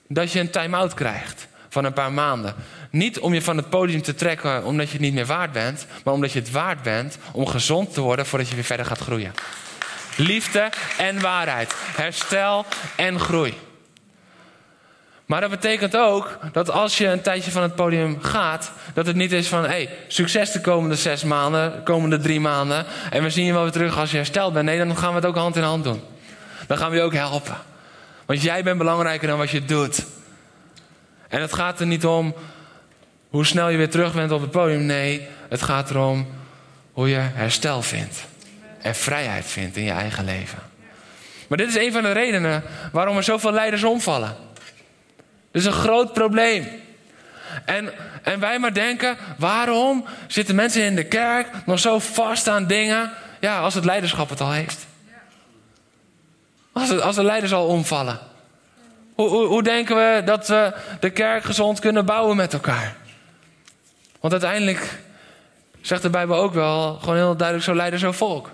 Speaker 1: dat je een time-out krijgt van een paar maanden. Niet om je van het podium te trekken omdat je het niet meer waard bent, maar omdat je het waard bent om gezond te worden voordat je weer verder gaat groeien. Liefde en waarheid. Herstel en groei. Maar dat betekent ook dat als je een tijdje van het podium gaat, dat het niet is van hey, succes de komende zes maanden, de komende drie maanden. En we zien je wel weer terug als je hersteld bent. Nee, dan gaan we het ook hand in hand doen. Dan gaan we je ook helpen. Want jij bent belangrijker dan wat je doet. En het gaat er niet om hoe snel je weer terug bent op het podium. Nee, het gaat erom hoe je herstel vindt. En vrijheid vindt in je eigen leven. Maar dit is een van de redenen waarom er zoveel leiders omvallen. Dit is een groot probleem. En, en wij maar denken, waarom zitten mensen in de kerk nog zo vast aan dingen? Ja, als het leiderschap het al heeft. Als, het, als de leiders al omvallen. Hoe, hoe, hoe denken we dat we de kerk gezond kunnen bouwen met elkaar? Want uiteindelijk zegt de Bijbel ook wel, gewoon heel duidelijk, zo leider, zo volk.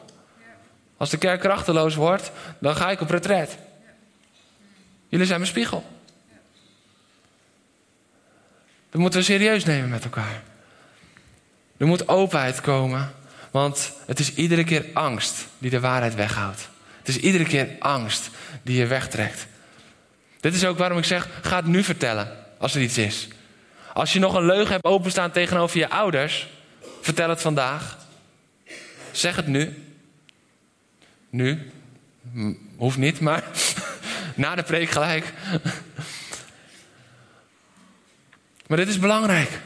Speaker 1: Als de kerk krachteloos wordt, dan ga ik op retret. Jullie zijn mijn spiegel. Dat moeten we serieus nemen met elkaar. Er moet openheid komen, want het is iedere keer angst die de waarheid weghoudt. Het is iedere keer angst die je wegtrekt. Dit is ook waarom ik zeg: ga het nu vertellen als er iets is. Als je nog een leugen hebt openstaan tegenover je ouders, vertel het vandaag. Zeg het nu. Nu. Hoeft niet, maar na de preek gelijk. Maar dit is belangrijk.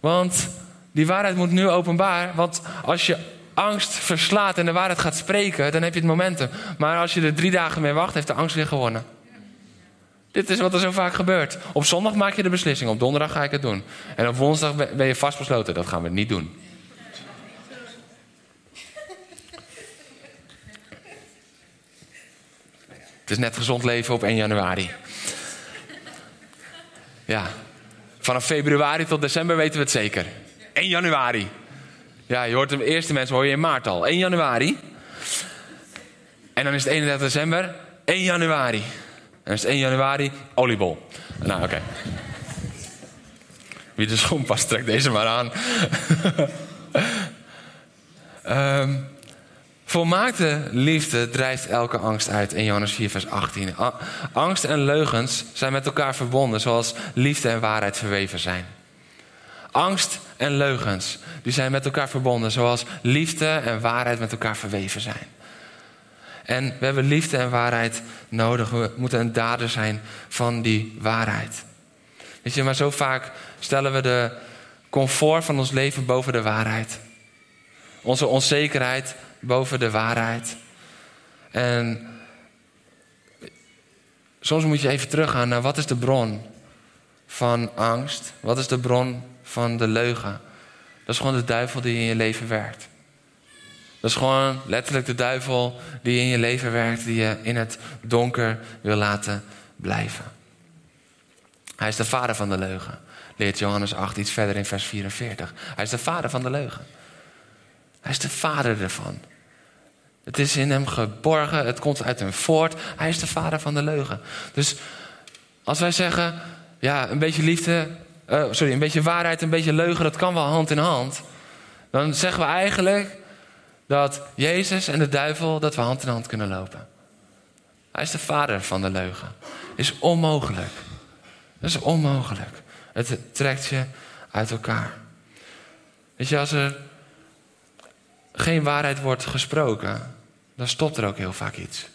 Speaker 1: Want die waarheid moet nu openbaar. Want als je angst verslaat en de waarheid gaat spreken, dan heb je het momentum. Maar als je er drie dagen mee wacht, heeft de angst weer gewonnen. Dit is wat er zo vaak gebeurt. Op zondag maak je de beslissing, op donderdag ga ik het doen. En op woensdag ben je vastbesloten, dat gaan we niet doen. Het is net gezond leven op 1 januari. Ja, Vanaf februari tot december weten we het zeker. 1 januari. Ja, je hoort de eerste mensen hoor je in maart al. 1 januari. En dan is het 31 december. 1 januari. En dan is het 1 januari oliebol. Nou, oké. Wie de schoen past, trekt deze maar aan. um, Volmaakte liefde drijft elke angst uit in Johannes 4, vers 18. Angst en leugens zijn met elkaar verbonden, zoals liefde en waarheid verweven zijn. Angst en leugens, die zijn met elkaar verbonden, zoals liefde en waarheid met elkaar verweven zijn. En we hebben liefde en waarheid nodig. We moeten een dader zijn van die waarheid. Weet je, maar zo vaak stellen we de comfort van ons leven boven de waarheid. Onze onzekerheid boven de waarheid. En soms moet je even teruggaan naar wat is de bron van angst? Wat is de bron van de leugen? Dat is gewoon de duivel die in je leven werkt. Dat is gewoon letterlijk de duivel die in je leven werkt, die je in het donker wil laten blijven. Hij is de vader van de leugen, leert Johannes 8 iets verder in vers 44. Hij is de vader van de leugen. Hij is de vader ervan. Het is in hem geborgen, het komt uit hem voort. Hij is de vader van de leugen. Dus als wij zeggen, ja, een beetje liefde eh, sorry, een beetje waarheid, een beetje leugen, dat kan wel hand in hand. Dan zeggen we eigenlijk dat Jezus en de duivel, dat we hand in hand kunnen lopen. Hij is de vader van de leugen. Is onmogelijk. Dat is onmogelijk. Het trekt je uit elkaar. Weet je, als er geen waarheid wordt gesproken, dan stopt er ook heel vaak iets.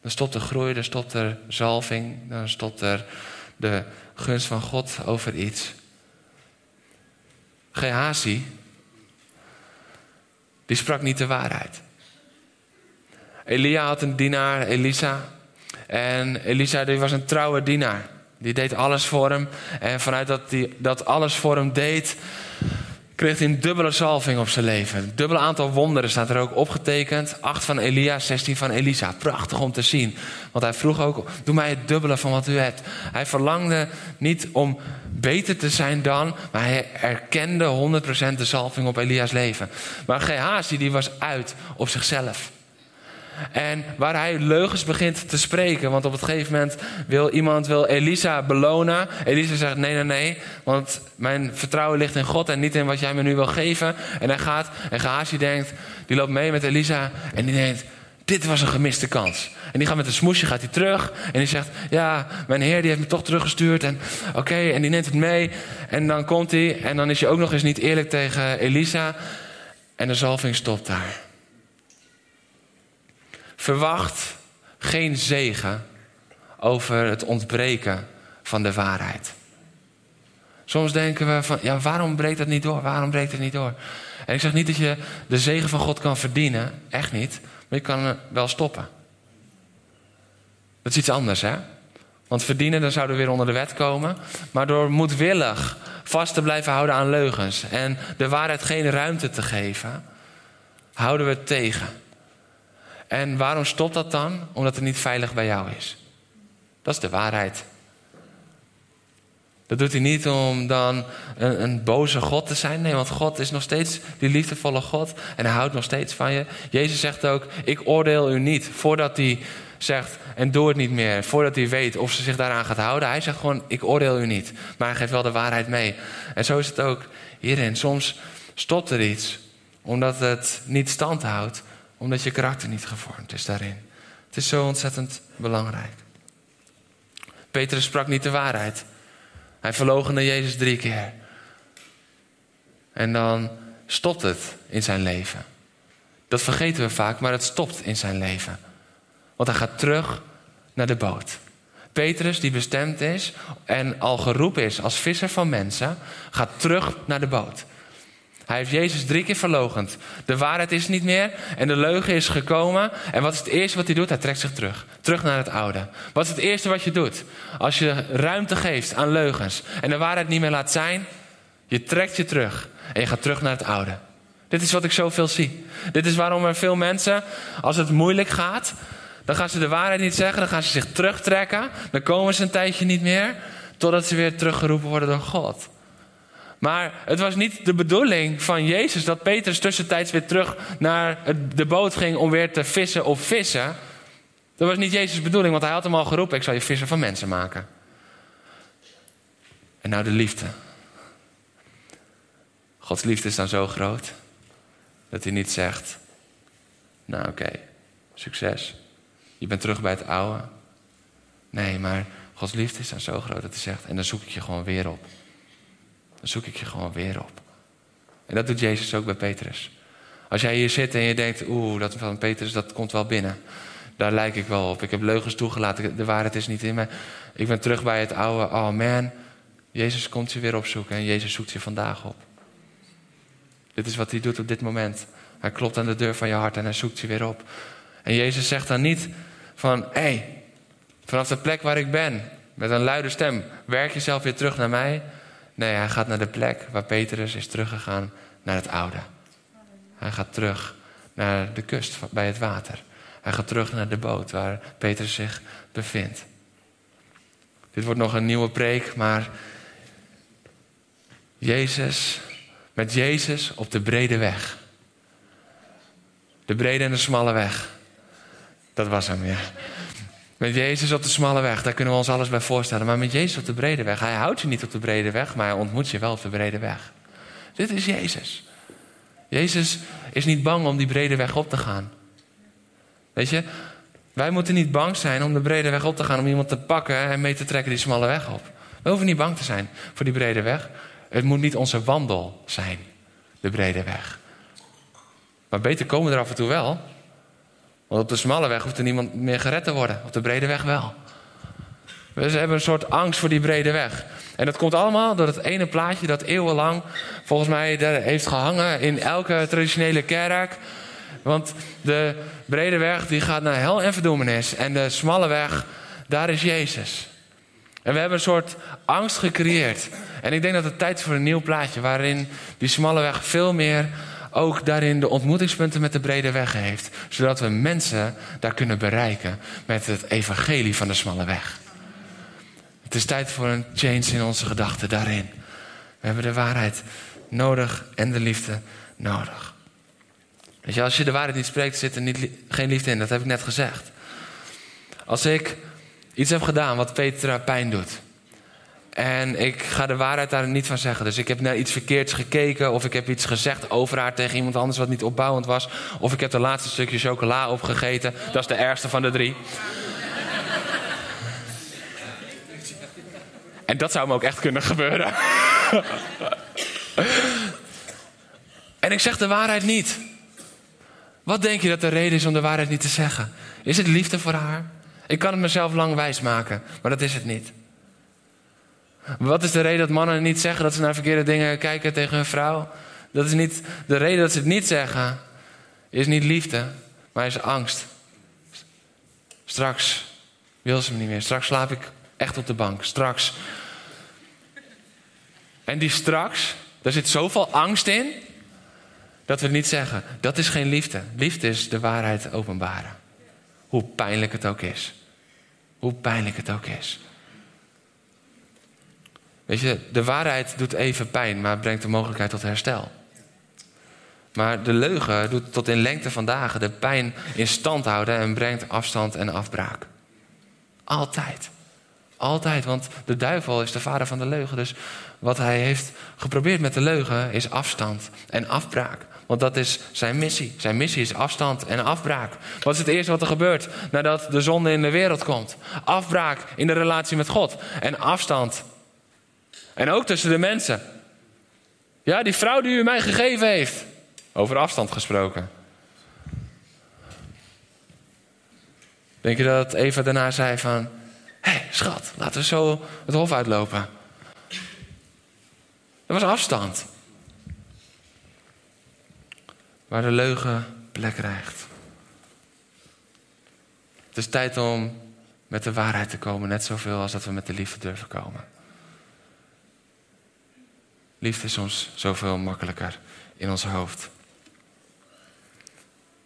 Speaker 1: Dan stopt er groei, dan stopt er zalving, dan stopt er de gunst van God over iets. Gehazi, die sprak niet de waarheid. Elia had een dienaar, Elisa. En Elisa die was een trouwe dienaar. Die deed alles voor hem. En vanuit dat hij dat alles voor hem deed, kreeg hij een dubbele salving op zijn leven. Een dubbele aantal wonderen staat er ook opgetekend. Acht van Elia, 16 van Elisa. Prachtig om te zien. Want hij vroeg ook, doe mij het dubbele van wat u hebt. Hij verlangde niet om beter te zijn dan, maar hij erkende 100% de salving op Elia's leven. Maar Gehazi die was uit op zichzelf. En waar hij leugens begint te spreken. Want op het gegeven moment wil iemand wil Elisa belonen. Elisa zegt nee, nee, nee. Want mijn vertrouwen ligt in God en niet in wat jij me nu wil geven. En hij gaat. En Gehazi denkt, die loopt mee met Elisa. En die denkt, dit was een gemiste kans. En die gaat met een smoesje gaat hij terug. En die zegt, ja, mijn heer die heeft me toch teruggestuurd. En oké, en die neemt het mee. En dan komt hij. En dan is hij ook nog eens niet eerlijk tegen Elisa. En de zalving stopt daar. Verwacht geen zegen over het ontbreken van de waarheid. Soms denken we van, ja, waarom breekt het niet door? Waarom breekt het niet door? En ik zeg niet dat je de zegen van God kan verdienen, echt niet, maar je kan wel stoppen. Dat is iets anders, hè? Want verdienen, dan zouden we weer onder de wet komen. Maar door moedwillig vast te blijven houden aan leugens en de waarheid geen ruimte te geven, houden we het tegen. En waarom stopt dat dan? Omdat het niet veilig bij jou is. Dat is de waarheid. Dat doet hij niet om dan een, een, boze God te zijn. Nee, want God is nog steeds die liefdevolle God. En hij houdt nog steeds van je. Jezus zegt ook: Ik oordeel u niet. Voordat hij zegt: En doe het niet meer. Voordat hij weet of ze zich daaraan gaat houden. Hij zegt gewoon: Ik oordeel u niet. Maar hij geeft wel de waarheid mee. En zo is het ook hierin. Soms stopt er iets omdat het niet stand houdt omdat je karakter niet gevormd is daarin. Het is zo ontzettend belangrijk. Petrus sprak niet de waarheid. Hij verloochende Jezus drie keer. En dan stopt het in zijn leven. Dat vergeten we vaak, maar het stopt in zijn leven. Want hij gaat terug naar de boot. Petrus, die bestemd is en al geroepen is als visser van mensen, gaat terug naar de boot. Hij heeft Jezus drie keer verlogend. De waarheid is niet meer en de leugen is gekomen. En wat is het eerste wat hij doet? Hij trekt zich terug. Terug naar het oude. Wat is het eerste wat je doet? Als je ruimte geeft aan leugens en de waarheid niet meer laat zijn, je trekt je terug en je gaat terug naar het oude. Dit is wat ik zoveel zie. Dit is waarom er veel mensen, als het moeilijk gaat, dan gaan ze de waarheid niet zeggen, dan gaan ze zich terugtrekken, dan komen ze een tijdje niet meer, totdat ze weer teruggeroepen worden door God. Maar het was niet de bedoeling van Jezus dat Petrus tussentijds weer terug naar de boot ging om weer te vissen of vissen. Dat was niet Jezus' bedoeling, want hij had hem al geroepen: Ik zal je vissen van mensen maken. En nou de liefde. Gods liefde is dan zo groot dat hij niet zegt: Nou oké, succes. Je bent terug bij het oude. Nee, maar Gods liefde is dan zo groot dat hij zegt: En dan zoek ik je gewoon weer op dan zoek ik je gewoon weer op. En dat doet Jezus ook bij Petrus. Als jij hier zit en je denkt, oeh, dat van Petrus, dat komt wel binnen. Daar lijk ik wel op. Ik heb leugens toegelaten, de waarheid is niet in me. Ik ben terug bij het oude, oh man. Jezus komt je weer opzoeken en Jezus zoekt je vandaag op. Dit is wat hij doet op dit moment. Hij klopt aan de deur van je hart en hij zoekt je weer op. En Jezus zegt dan niet van, hé, hey, vanaf de plek waar ik ben, met een luide stem, werk jezelf weer terug naar mij. Nee, hij gaat naar de plek waar Petrus is teruggegaan naar het oude. Hij gaat terug naar de kust bij het water. Hij gaat terug naar de boot waar Petrus zich bevindt. Dit wordt nog een nieuwe preek, maar Jezus, met Jezus op de brede weg. De brede en de smalle weg. Dat was hem, ja. Met Jezus op de smalle weg, daar kunnen we ons alles bij voorstellen. Maar met Jezus op de brede weg, hij houdt je niet op de brede weg, maar hij ontmoet je wel op de brede weg. Dit is Jezus. Jezus is niet bang om die brede weg op te gaan. Weet je, wij moeten niet bang zijn om de brede weg op te gaan, om iemand te pakken en mee te trekken die smalle weg op. We hoeven niet bang te zijn voor die brede weg. Het moet niet onze wandel zijn, de brede weg. Maar beter komen we er af en toe wel. Want op de smalle weg hoeft er niemand meer gered te worden. Op de brede weg wel. We hebben een soort angst voor die brede weg. En dat komt allemaal door het ene plaatje dat eeuwenlang volgens mij heeft gehangen in elke traditionele kerk. Want de brede weg die gaat naar hel en verdoemenis. En de smalle weg, daar is Jezus. En we hebben een soort angst gecreëerd. En ik denk dat het tijd is voor een nieuw plaatje waarin die smalle weg veel meer ook daarin de ontmoetingspunten met de brede weg heeft. Zodat we mensen daar kunnen bereiken met het evangelie van de smalle weg. Het is tijd voor een change in onze gedachten daarin. We hebben de waarheid nodig en de liefde nodig. Weet je, als je de waarheid niet spreekt, zit er niet, geen liefde in. Dat heb ik net gezegd. Als ik iets heb gedaan wat Petra pijn doet. En ik ga de waarheid daar niet van zeggen. Dus ik heb naar iets verkeerds gekeken. Of ik heb iets gezegd over haar tegen iemand anders wat niet opbouwend was. Of ik heb de laatste stukje chocola opgegeten. Dat is de ergste van de drie. En dat zou me ook echt kunnen gebeuren. en ik zeg de waarheid niet. Wat denk je dat de reden is om de waarheid niet te zeggen? Is het liefde voor haar? Ik kan het mezelf lang wijs maken, maar dat is het niet. Wat is de reden dat mannen niet zeggen dat ze naar verkeerde dingen kijken tegen hun vrouw? Dat is niet de reden dat ze het niet zeggen, is niet liefde, maar is angst. Straks wil ze me niet meer. Straks slaap ik echt op de bank. Straks. En die straks, daar zit zoveel angst in, dat we het niet zeggen. Dat is geen liefde. Liefde is de waarheid openbaren. Hoe pijnlijk het ook is. Hoe pijnlijk het ook is. Weet je, de waarheid doet even pijn, maar brengt de mogelijkheid tot herstel. Maar de leugen doet tot in lengte van dagen de pijn in stand houden en brengt afstand en afbraak. Altijd. Altijd, want de duivel is de vader van de leugen. Dus wat hij heeft geprobeerd met de leugen is afstand en afbraak. Want dat is zijn missie. Zijn missie is afstand en afbraak. Wat is het eerste wat er gebeurt nadat de zonde in de wereld komt? Afbraak in de relatie met God en afstand. En ook tussen de mensen. Ja, die vrouw die u mij gegeven heeft. Over afstand gesproken. Denk je dat Eva daarna zei van... Hé, hey, schat, laten we zo het hof uitlopen. Er was afstand. Waar de leugen plek krijgt. Het is tijd om met de waarheid te komen, net zoveel als dat we met de liefde durven komen. Liefde is soms zoveel makkelijker in ons hoofd.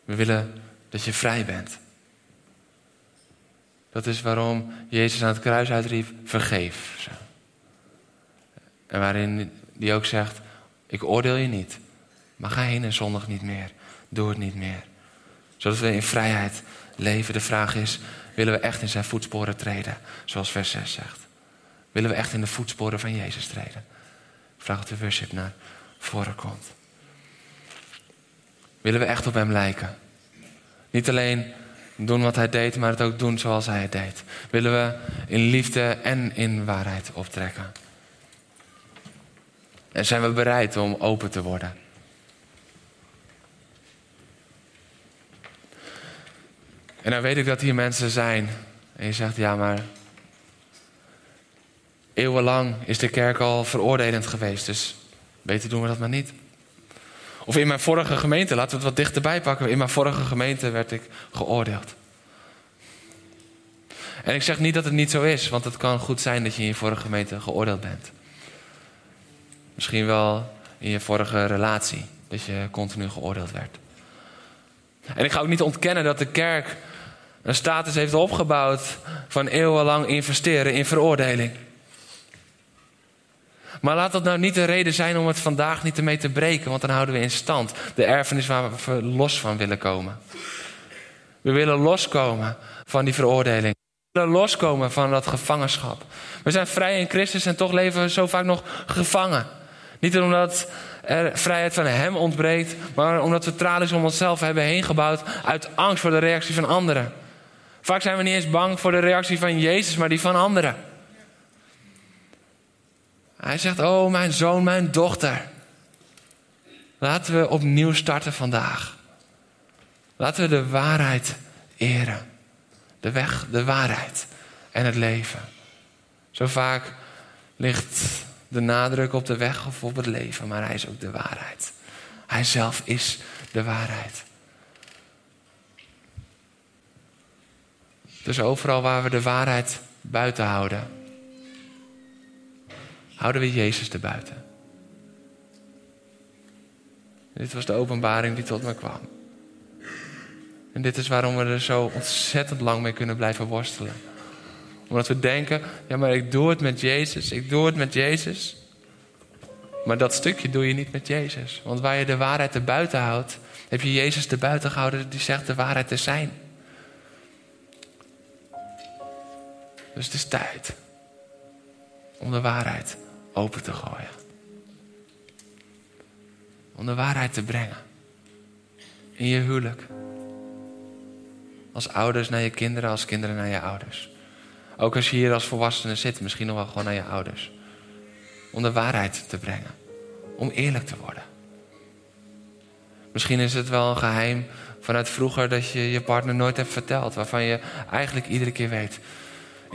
Speaker 1: We willen dat je vrij bent. Dat is waarom Jezus aan het kruis uitriep: vergeef. En waarin hij ook zegt: Ik oordeel je niet, maar ga heen en zondig niet meer. Doe het niet meer. Zodat we in vrijheid leven. De vraag is: willen we echt in zijn voetsporen treden, zoals vers 6 zegt? Willen we echt in de voetsporen van Jezus treden? Vraag of de worship naar voren komt. Willen we echt op hem lijken? Niet alleen doen wat hij deed, maar het ook doen zoals hij het deed. Willen we in liefde en in waarheid optrekken? En zijn we bereid om open te worden? En dan weet ik dat hier mensen zijn. En je zegt, ja, maar eeuwenlang is de kerk al veroordelend geweest. Dus beter doen we dat maar niet. Of in mijn vorige gemeente, laten we het wat dichterbij pakken. In mijn vorige gemeente werd ik geoordeeld. En ik zeg niet dat het niet zo is, want het kan goed zijn dat je in je vorige gemeente geoordeeld bent. Misschien wel in je vorige relatie, dat je continu geoordeeld werd. En ik ga ook niet ontkennen dat de kerk een status heeft opgebouwd van eeuwenlang investeren in veroordeling. Maar laat dat nou niet de reden zijn om het vandaag niet ermee te breken, want dan houden we in stand de erfenis waar we los van willen komen. We willen loskomen van die veroordeling. loskomen van dat gevangenschap. We zijn vrij in Christus en toch leven we zo vaak nog gevangen. Niet omdat er vrijheid van Hem ontbreekt, maar omdat we tralies om onszelf hebben heen gebouwd uit angst voor de reactie van anderen. Vaak zijn we niet eens bang voor de reactie van Jezus, maar die van anderen. Hij zegt: Oh, mijn zoon, mijn dochter. Laten we opnieuw starten vandaag. Laten we de waarheid eren. De weg, de waarheid en het leven. Zo vaak ligt de nadruk op de weg of op het leven, maar hij is ook de waarheid. Hij zelf is de waarheid. Dus overal waar we de waarheid buiten houden, houden we Jezus erbuiten. Dit was de openbaring die tot me kwam. En dit is waarom we er zo ontzettend lang mee kunnen blijven worstelen. Omdat we denken, ja maar ik doe het met Jezus, ik doe het met Jezus. Maar dat stukje doe je niet met Jezus. Want waar je de waarheid er buiten houdt, heb je Jezus er buiten gehouden die zegt de waarheid te zijn. Dus het is tijd om de waarheid open te gooien. Om de waarheid te brengen. In je huwelijk. Als ouders naar je kinderen, als kinderen naar je ouders. Ook als je hier als volwassene zit, misschien nog wel gewoon naar je ouders. Om de waarheid te brengen. Om eerlijk te worden. Misschien is het wel een geheim vanuit vroeger dat je je partner nooit hebt verteld. Waarvan je eigenlijk iedere keer weet.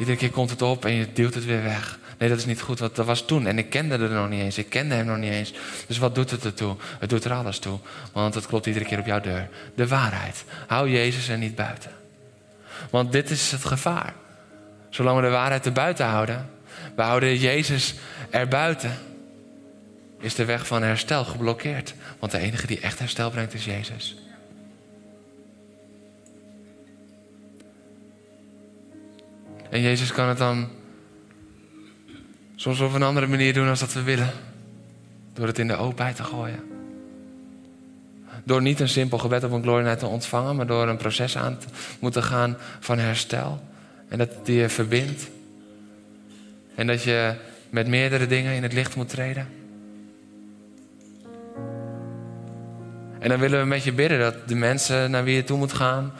Speaker 1: Iedere keer komt het op en je duwt het weer weg. Nee, dat is niet goed, want dat was toen. En ik kende er nog niet eens. Ik kende hem nog niet eens. Dus wat doet het ertoe? Het doet er alles toe. Want het klopt iedere keer op jouw deur. De waarheid. Hou Jezus er niet buiten. Want dit is het gevaar. Zolang we de waarheid er buiten houden, we houden Jezus er buiten, is de weg van herstel geblokkeerd. Want de enige die echt herstel brengt is Jezus. En Jezus kan het dan soms op een andere manier doen als dat we willen. Door het in de openheid te gooien. Door niet een simpel gebed op een glory te ontvangen, maar door een proces aan te moeten gaan van herstel. En dat die je verbindt. En dat je met meerdere dingen in het licht moet treden. En dan willen we met je bidden dat de mensen naar wie je toe moet gaan,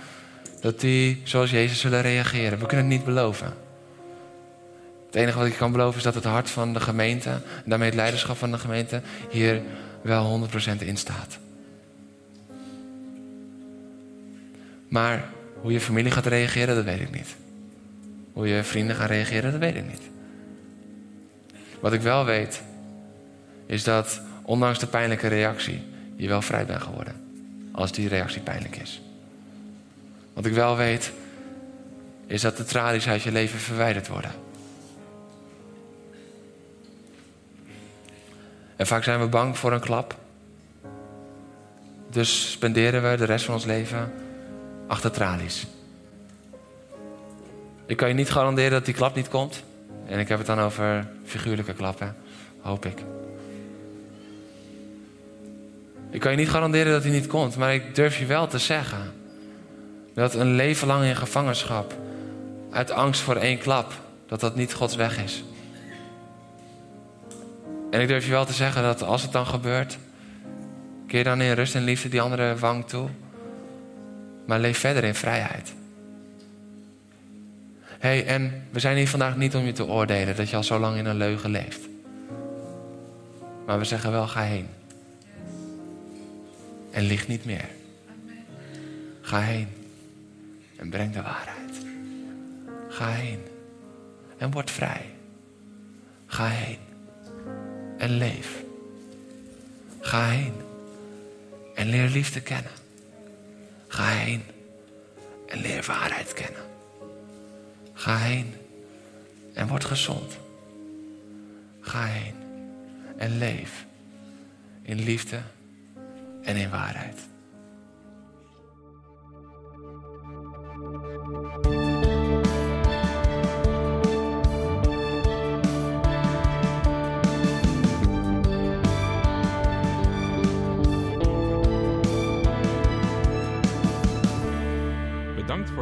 Speaker 1: dat die zoals Jezus zullen reageren. We kunnen het niet beloven. Het enige wat ik kan beloven is dat het hart van de gemeente, en daarmee het leiderschap van de gemeente, hier wel 100% in staat. Maar hoe je familie gaat reageren, dat weet ik niet. Hoe je vrienden gaan reageren, dat weet ik niet. Wat ik wel weet, is dat ondanks de pijnlijke reactie, je wel vrij bent geworden. Als die reactie pijnlijk is. Wat ik wel weet, is dat de tralies uit je leven verwijderd worden. En vaak zijn we bang voor een klap. Dus spenderen we de rest van ons leven achter tralies. Ik kan je niet garanderen dat die klap niet komt. En ik heb het dan over figuurlijke klappen, hoop ik. Ik kan je niet garanderen dat hij niet komt, maar ik durf je wel te zeggen dat een leven lang in gevangenschap, uit angst voor één klap, dat dat niet Gods weg is. En ik durf je wel te zeggen dat als het dan gebeurt, keer dan in rust en liefde die andere wang toe, maar leef verder in vrijheid. hey, en we zijn hier vandaag niet om je te oordelen dat je al zo lang in een leugen leeft. Maar we zeggen wel, ga heen. En lieg niet meer. Ga heen en breng de waarheid. Ga heen en word vrij. Ga heen en leef. Ga heen en leer liefde kennen. Ga heen en leer waarheid kennen. Ga heen en word gezond. Ga heen en leef in liefde en in waarheid.